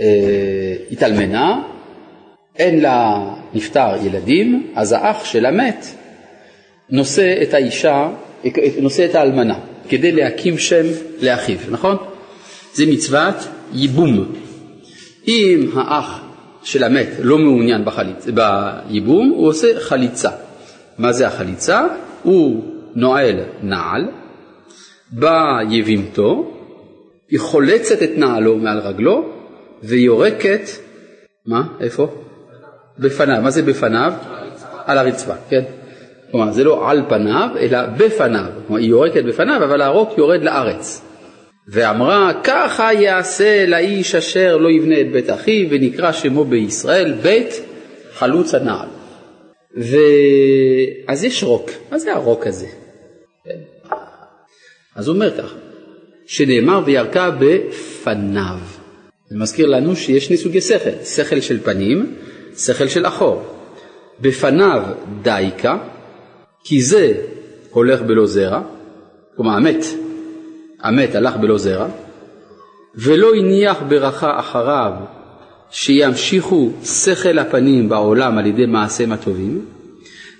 אה, התאלמנה, אין לה נפטר ילדים, אז האח של המת נושא את האישה, נושא את האלמנה, כדי להקים שם לאחיו, נכון? זה מצוות ייבום. אם האח של המת לא מעוניין בחליצ... בייבום, הוא עושה חליצה. מה זה החליצה? הוא נועל נעל, בא יבימתו, היא חולצת את נעלו מעל רגלו ויורקת, מה? איפה? בפניו. מה זה בפניו? על הרצפה, כן? כלומר, זה לא על פניו, אלא בפניו. כלומר, היא יורקת בפניו, אבל הרוק יורד לארץ. ואמרה, ככה יעשה לאיש אשר לא יבנה את בית אחיו, ונקרא שמו בישראל בית חלוץ הנעל. ואז יש רוק, מה זה הרוק הזה? כן. אז הוא אומר ככה, שנאמר וירקה בפניו. זה מזכיר לנו שיש שני סוגי שכל, שכל של פנים, שכל של אחור. בפניו דייקה, כי זה הולך בלא זרע, כלומר המת, המת הלך בלא זרע, ולא הניח ברכה אחריו שימשיכו שכל הפנים בעולם על ידי מעשיהם הטובים,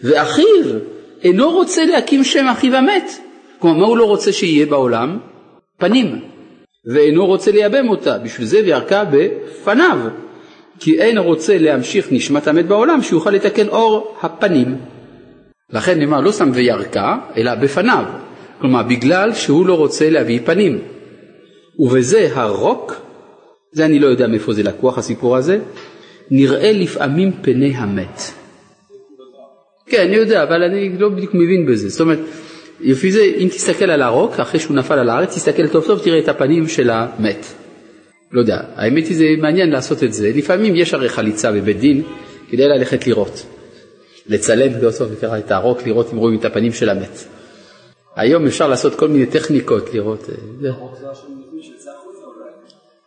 ואחיו אינו רוצה להקים שם אחיו המת. כלומר, מה הוא לא רוצה שיהיה בעולם? פנים. ואינו רוצה לייבם אותה, בשביל זה וירקה בפניו. כי אין רוצה להמשיך נשמת המת בעולם, שיוכל לתקן אור הפנים. לכן נאמר לא סתם וירקה, אלא בפניו. כלומר, בגלל שהוא לא רוצה להביא פנים. ובזה הרוק זה אני לא יודע מאיפה זה לקוח הסיפור הזה, נראה לפעמים פני המת. כן, אני יודע, אבל אני לא בדיוק מבין בזה. זאת אומרת, לפי זה, אם תסתכל על הרוק, אחרי שהוא נפל על הארץ, תסתכל טוב טוב, תראה את הפנים של המת. לא יודע, האמת היא זה מעניין לעשות את זה. לפעמים יש הרי חליצה בבית דין, כדי ללכת לראות. לצלם וקרא את הרוק, לראות אם רואים את הפנים של המת. היום אפשר לעשות כל מיני טכניקות לראות.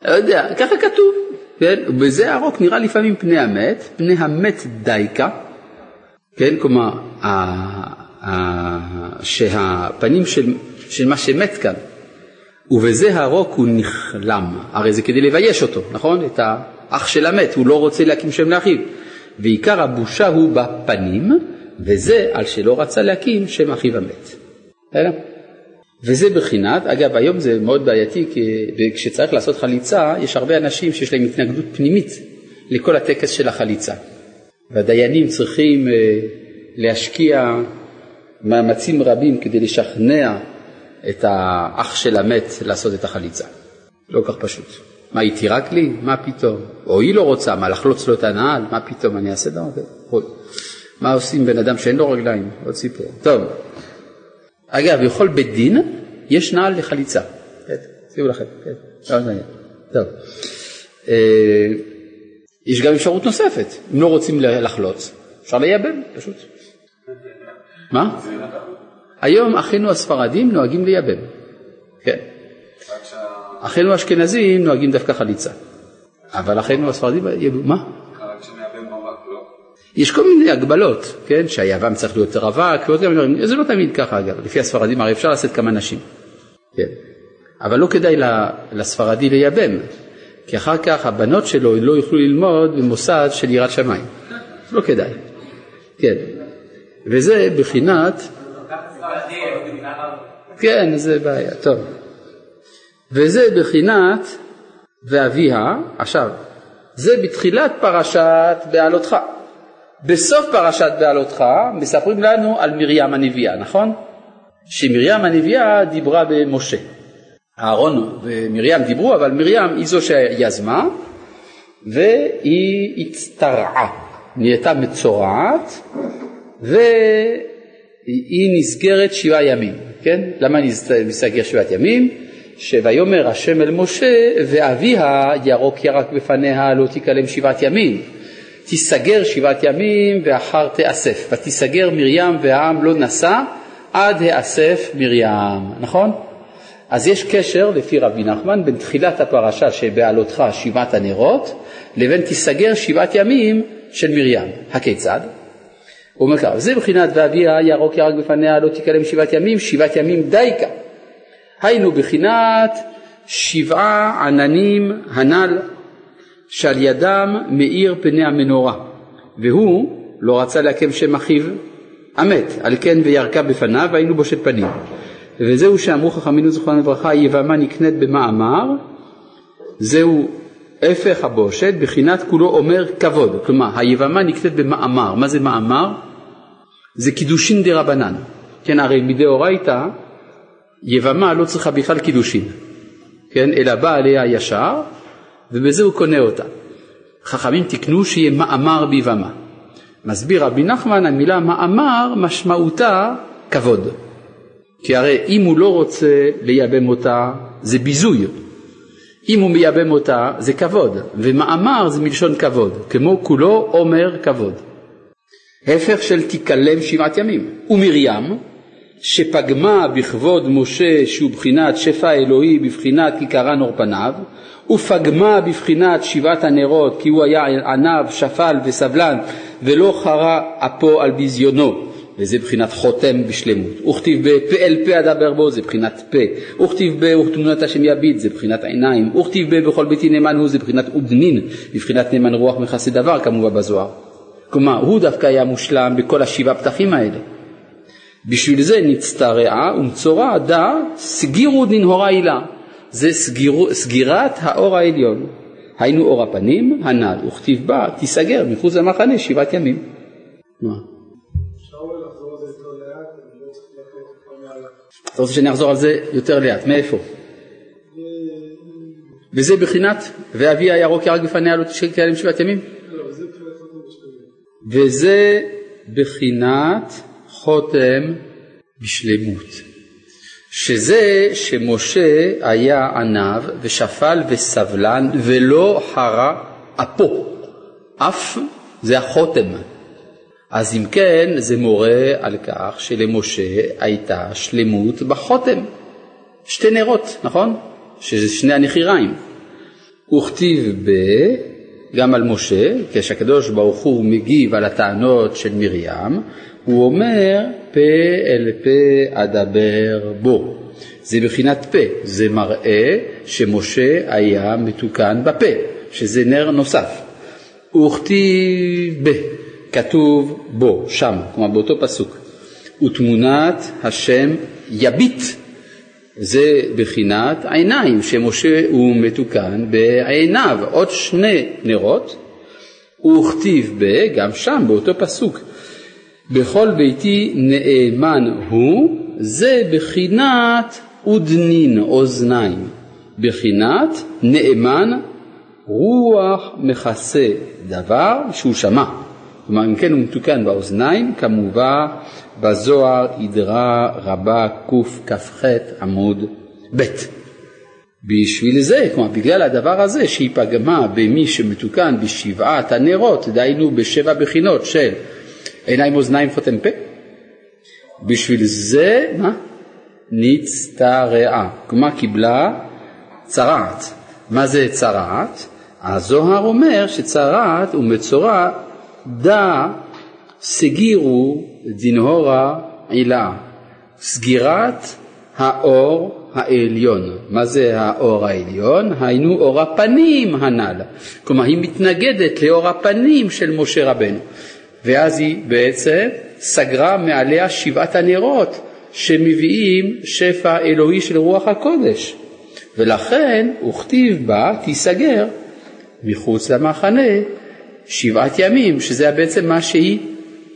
אה, לא יודע, ככה כתוב, כן? ובזה הרוק נראה לפעמים פני המת, פני המת דייקה, כן? כלומר, שהפנים של, של מה שמת כאן, ובזה הרוק הוא נכלם, הרי זה כדי לבייש אותו, נכון? את האח של המת, הוא לא רוצה להקים שם לאחיו. ועיקר הבושה הוא בפנים, וזה על שלא רצה להקים שם אחיו המת. בסדר? וזה בחינת, אגב היום זה מאוד בעייתי כי כשצריך לעשות חליצה יש הרבה אנשים שיש להם התנגדות פנימית לכל הטקס של החליצה והדיינים צריכים אה, להשקיע מאמצים רבים כדי לשכנע את האח של המת לעשות את החליצה. לא כך פשוט. מה, היא תירק לי? מה פתאום? או היא לא רוצה, מה, לחלוץ לו את הנעל? מה פתאום, אני אעשה דבר כזה? מה עושים בן אדם שאין לו רגליים? עוד סיפור. טוב, אגב, בכל בית דין יש נעל לחליצה. כן, שימו לכם, כן, מעניין. טוב. אה, יש גם אפשרות נוספת, אם לא רוצים לחלוץ, אפשר לייבם פשוט. מה? היום אחינו הספרדים נוהגים לייבם, כן. אחינו האשכנזים נוהגים דווקא חליצה, אבל אחינו הספרדים, מה? יש כל מיני הגבלות, כן, שהיוון צריך להיות רווק, זה לא תמיד ככה אגב, לפי הספרדים הרי אפשר לעשות כמה נשים, כן, אבל לא כדאי לספרדי לייבם, כי אחר כך הבנות שלו לא יוכלו ללמוד במוסד של יראת שמיים, לא כדאי, כן, וזה בחינת, כן, זה בעיה, טוב, וזה בחינת ואביה, עכשיו, זה בתחילת פרשת בעלותך. בסוף פרשת בעלותך מספרים לנו על מרים הנביאה, נכון? שמרים הנביאה דיברה במשה. אהרון ומרים דיברו, אבל מרים היא זו שיזמה, והיא הצטרעה, נהייתה מצורעת, והיא נסגרת שבעה ימים, כן? למה נסגר שבעת ימים? שויאמר השם אל משה, ואביה ירוק ירק בפניה לא תיכלם שבעת ימים. תיסגר שבעת ימים ואחר תאסף. ותיסגר מרים והעם לא נשא עד האסף מרים, נכון? אז יש קשר לפי רבי נחמן בין תחילת הפרשה שבעלותך שבעת הנרות לבין תיסגר שבעת ימים של מרים. הכיצד? הוא אומר ככה, זה מבחינת ואביה ירוק ירק בפניה לא תיכלם שבעת ימים, שבעת ימים דייקה. היינו בחינת שבעה עננים הנ"ל שעל ידם מאיר פני המנורה, והוא לא רצה להקם שם אחיו המת, על כן וירקה בפניו והיינו בושת פנים. וזהו שאמרו חכמינו זכרם לברכה, יבמה נקנית במאמר, זהו הפך הבושת, בחינת כולו אומר כבוד. כלומר, היבמה נקנית במאמר. מה זה מאמר? זה קידושין דה רבנן. כן, הרי מדאורייתא, יבמה לא צריכה בכלל קידושין, כן, אלא בא עליה ישר, ובזה הוא קונה אותה. חכמים תיקנו שיהיה מאמר ביבמה. מסביר רבי נחמן, המילה מאמר משמעותה כבוד. כי הרי אם הוא לא רוצה לייבם אותה, זה ביזוי. אם הוא מייבם אותה, זה כבוד, ומאמר זה מלשון כבוד, כמו כולו אומר כבוד. הפך של תיכלם שבעת ימים. ומרים, שפגמה בכבוד משה שהוא בחינת שפע אלוהי בבחינת כיכרן עור פניו, ופגמה בבחינת שבעת הנרות כי הוא היה עניו, שפל וסבלן ולא חרה אפו על ביזיונו וזה בחינת חותם בשלמות. וכתיב בפה אל פה אדבר בו זה בחינת פה. וכתיב ב וכתמונת השם יביט זה בחינת עיניים. וכתיב ב בכל ביתי נאמן הוא זה בחינת עודנין, בבחינת נאמן רוח מכסה דבר כמובן בזוהר. כלומר הוא דווקא היה מושלם בכל השבעה פתחים האלה. בשביל זה נצטרעה ומצורע דה סגירו דנהורה הילה. זה סגיר, סגירת האור העליון. היינו אור הפנים הנ"ל, וכתיב בה תיסגר מחוץ למחנה שבעת ימים. מה? אתה רוצה שאני אחזור על זה יותר לאט, מאיפה? וזה בחינת ואבי הירוק ירק בפניה לא תשקע עליהם שבעת ימים? וזה בחינת חותם בשלמות. שזה שמשה היה עניו ושפל וסבלן ולא חרה אפו. אף זה החותם. אז אם כן, זה מורה על כך שלמשה הייתה שלמות בחותם. שתי נרות, נכון? שזה שני הנחיריים. וכתיב ב... גם על משה, כשהקדוש ברוך הוא מגיב על הטענות של מרים, הוא אומר פה אל פה אדבר בו. זה בחינת פה, זה מראה שמשה היה מתוקן בפה, שזה נר נוסף. וכתיב ב, כתוב בו, שם, כלומר באותו פסוק. ותמונת השם יביט, זה בחינת העיניים, שמשה הוא מתוקן בעיניו, עוד שני נרות, וכתיב ב, גם שם באותו פסוק, בכל ביתי נאמן הוא, זה בחינת אודנין, אוזניים, בחינת נאמן רוח מכסה דבר שהוא שמע. כלומר, אם כן הוא מתוקן באוזניים, כמובן בזוהר עדרה רבה קכ"ח עמוד ב'. בשביל זה, כלומר בגלל הדבר הזה שהיא פגמה במי שמתוקן בשבעת הנרות, דהיינו בשבע בחינות של עיניים, אוזניים, חותם פה, בשביל זה, מה? נצטרעה. כלומר קיבלה צרעת. מה זה צרעת? הזוהר אומר שצרעת ומצורע דא סגירו דנהורה עילה. סגירת האור העליון. מה זה האור העליון? היינו אור הפנים הנ"ל. כלומר היא מתנגדת לאור הפנים של משה רבנו. ואז היא בעצם סגרה מעליה שבעת הנרות שמביאים שפע אלוהי של רוח הקודש. ולכן וכתיב בה תיסגר מחוץ למחנה שבעת ימים, שזה בעצם מה שהיא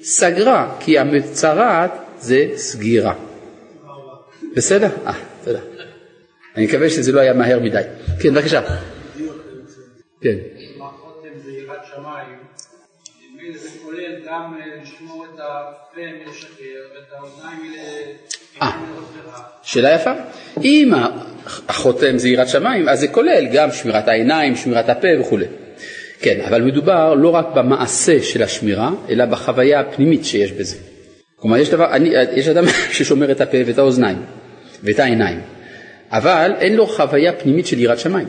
סגרה, כי המצרעת זה סגירה. בסדר? אה, תודה. אני מקווה שזה לא היה מהר מדי. כן, בבקשה. כן. גם אה, לשמור את הפה מלשקר ואת האוזניים אה, שאלה יפה. אם החותם זה יראת שמיים, אז זה כולל גם שמירת העיניים, שמירת הפה וכולי. כן, אבל מדובר לא רק במעשה של השמירה, אלא בחוויה הפנימית שיש בזה. כלומר, יש, דבר, אני, יש אדם ששומר את הפה ואת האוזניים ואת העיניים, אבל אין לו חוויה פנימית של יראת שמיים.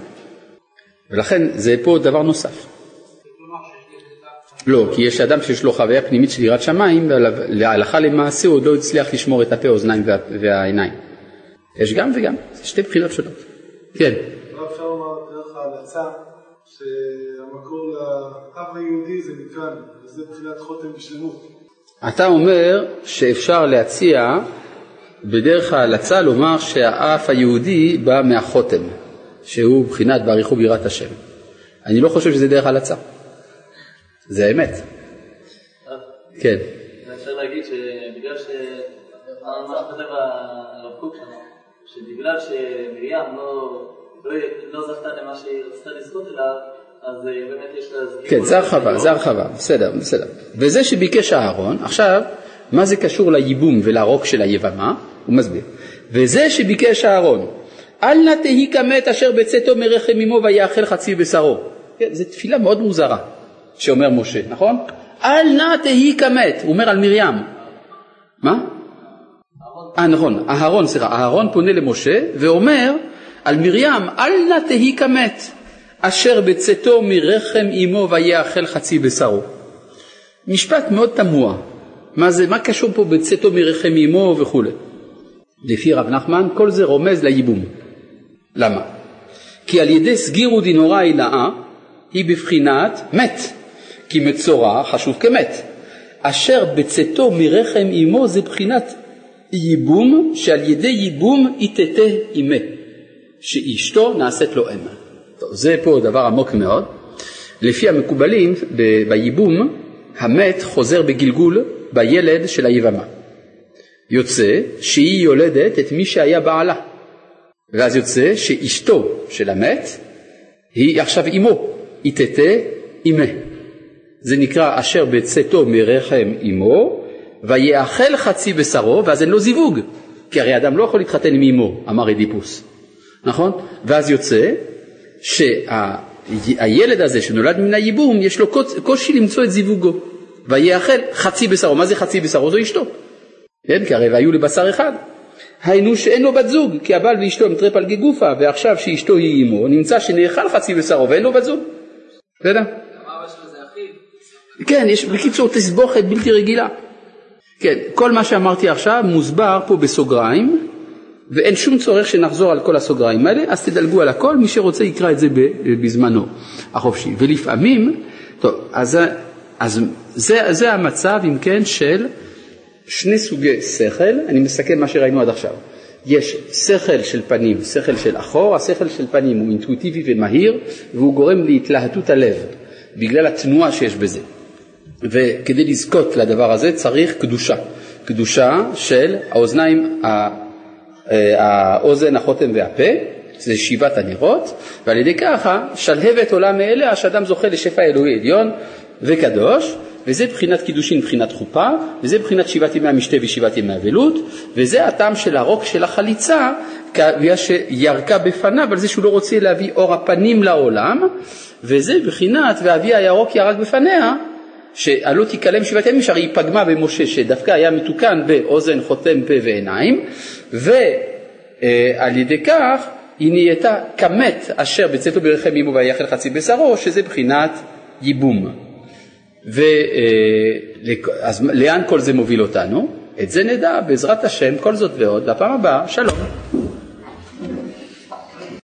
ולכן זה פה דבר נוסף. לא, כי יש אדם שיש לו חוויה פנימית של יראת שמיים, והלכה למעשה הוא עוד לא הצליח לשמור את הפה, האוזניים וה, והעיניים. יש גם וגם, זה שתי בחינות שונות. כן. לא אפשר לומר דרך ההלצה, שהמקור לאב היהודי זה מכאן, וזה בחינת חותם בשלמות. אתה אומר שאפשר להציע בדרך ההלצה לומר שהאף היהודי בא מהחותם, שהוא בחינת באריכו בירת השם. אני לא חושב שזה דרך הלצה. זה האמת. כן. אפשר להגיד שבגלל ש... מה כותב הרב קוק שם, שבגלל שמרים לא, לא, לא זכתה למה שהיא רצתה לזכות אליו, אז אה, באמת יש לה... כן, זה הרחבה, זה הרחבה, בסדר, בסדר. וזה שביקש אהרון, עכשיו, מה זה קשור לייבום ולרוק של היבמה? הוא מסביר. וזה שביקש אהרון, אל נא תהי כמת אשר בצאתו מרחם אמו ויאכל חצי בשרו. כן, זו תפילה מאוד מוזרה. שאומר משה, נכון? אל נא תהי כמת, הוא אומר על מרים. מה? אה נכון, אהרון, סליחה, אהרון פונה למשה ואומר על מרים, אל נא תהי כמת, אשר בצאתו מרחם אמו ויאכל חצי בשרו. משפט מאוד תמוה, מה זה, מה קשור פה בצאתו מרחם אמו וכולי. לפי רב נחמן כל זה רומז לייבום. למה? כי על ידי סגירו דינורא הילאה היא בבחינת מת. כי מצורע חשוב כמת, אשר בצאתו מרחם אמו זה בחינת ייבום שעל ידי ייבום יתתה אימה, שאשתו נעשית לו אם. טוב, זה פה דבר עמוק מאוד. לפי המקובלים בייבום המת חוזר בגלגול בילד של היבמה. יוצא שהיא יולדת את מי שהיה בעלה, ואז יוצא שאשתו של המת היא עכשיו אמו, היא תתה. זה נקרא אשר בצאתו מרחם אמו, ויאכל חצי בשרו, ואז אין לו זיווג, כי הרי אדם לא יכול להתחתן עם אמו, אמר אדיפוס, נכון? ואז יוצא שהילד הזה שנולד מן הייבום, יש לו קושי למצוא את זיווגו, ויאכל חצי בשרו, מה זה חצי בשרו? זו אשתו, כן? כי הרי והיו לבשר אחד. היינו שאין לו בת זוג, כי הבעל ואשתו הם טרפלגי גופה, ועכשיו שאשתו היא אמו, נמצא שנאכל חצי בשרו ואין לו בת זוג. בסדר? כן, יש בקיצור תסבוכת בלתי רגילה. כן, כל מה שאמרתי עכשיו מוסבר פה בסוגריים, ואין שום צורך שנחזור על כל הסוגריים האלה, אז תדלגו על הכל, מי שרוצה יקרא את זה בזמנו החופשי. ולפעמים, טוב, אז, אז זה, זה המצב, אם כן, של שני סוגי שכל, אני מסכם מה שראינו עד עכשיו. יש שכל של פנים, שכל של אחור, השכל של פנים הוא אינטואיטיבי ומהיר, והוא גורם להתלהטות הלב, בגלל התנועה שיש בזה. וכדי לזכות לדבר הזה צריך קדושה, קדושה של האוזניים, אה, האוזן, החותם והפה, זה שבעת הנרות, ועל ידי ככה שלהבת עולה מאליה שאדם זוכה לשפע אלוהי עליון וקדוש, וזה בחינת קידושין, בחינת חופה, וזה בחינת שבעת ימי המשתה ושבעת ימי אבלות, וזה הטעם של הרוק של החליצה, בגלל שירקה בפניו על זה שהוא לא רוצה להביא אור הפנים לעולם, וזה בחינת ואבי הירוק ירק בפניה, שעלו תיכלם שבעת ימים, שהרי היא פגמה במשה שדווקא היה מתוקן באוזן, חותם, פה ועיניים, ועל ידי כך היא נהייתה כמת אשר בצאתו ברחם אמו ויחל חצי בשרו, שזה בחינת ייבום. ו, אז לאן כל זה מוביל אותנו? את זה נדע בעזרת השם, כל זאת ועוד, לפעם הבאה, שלום.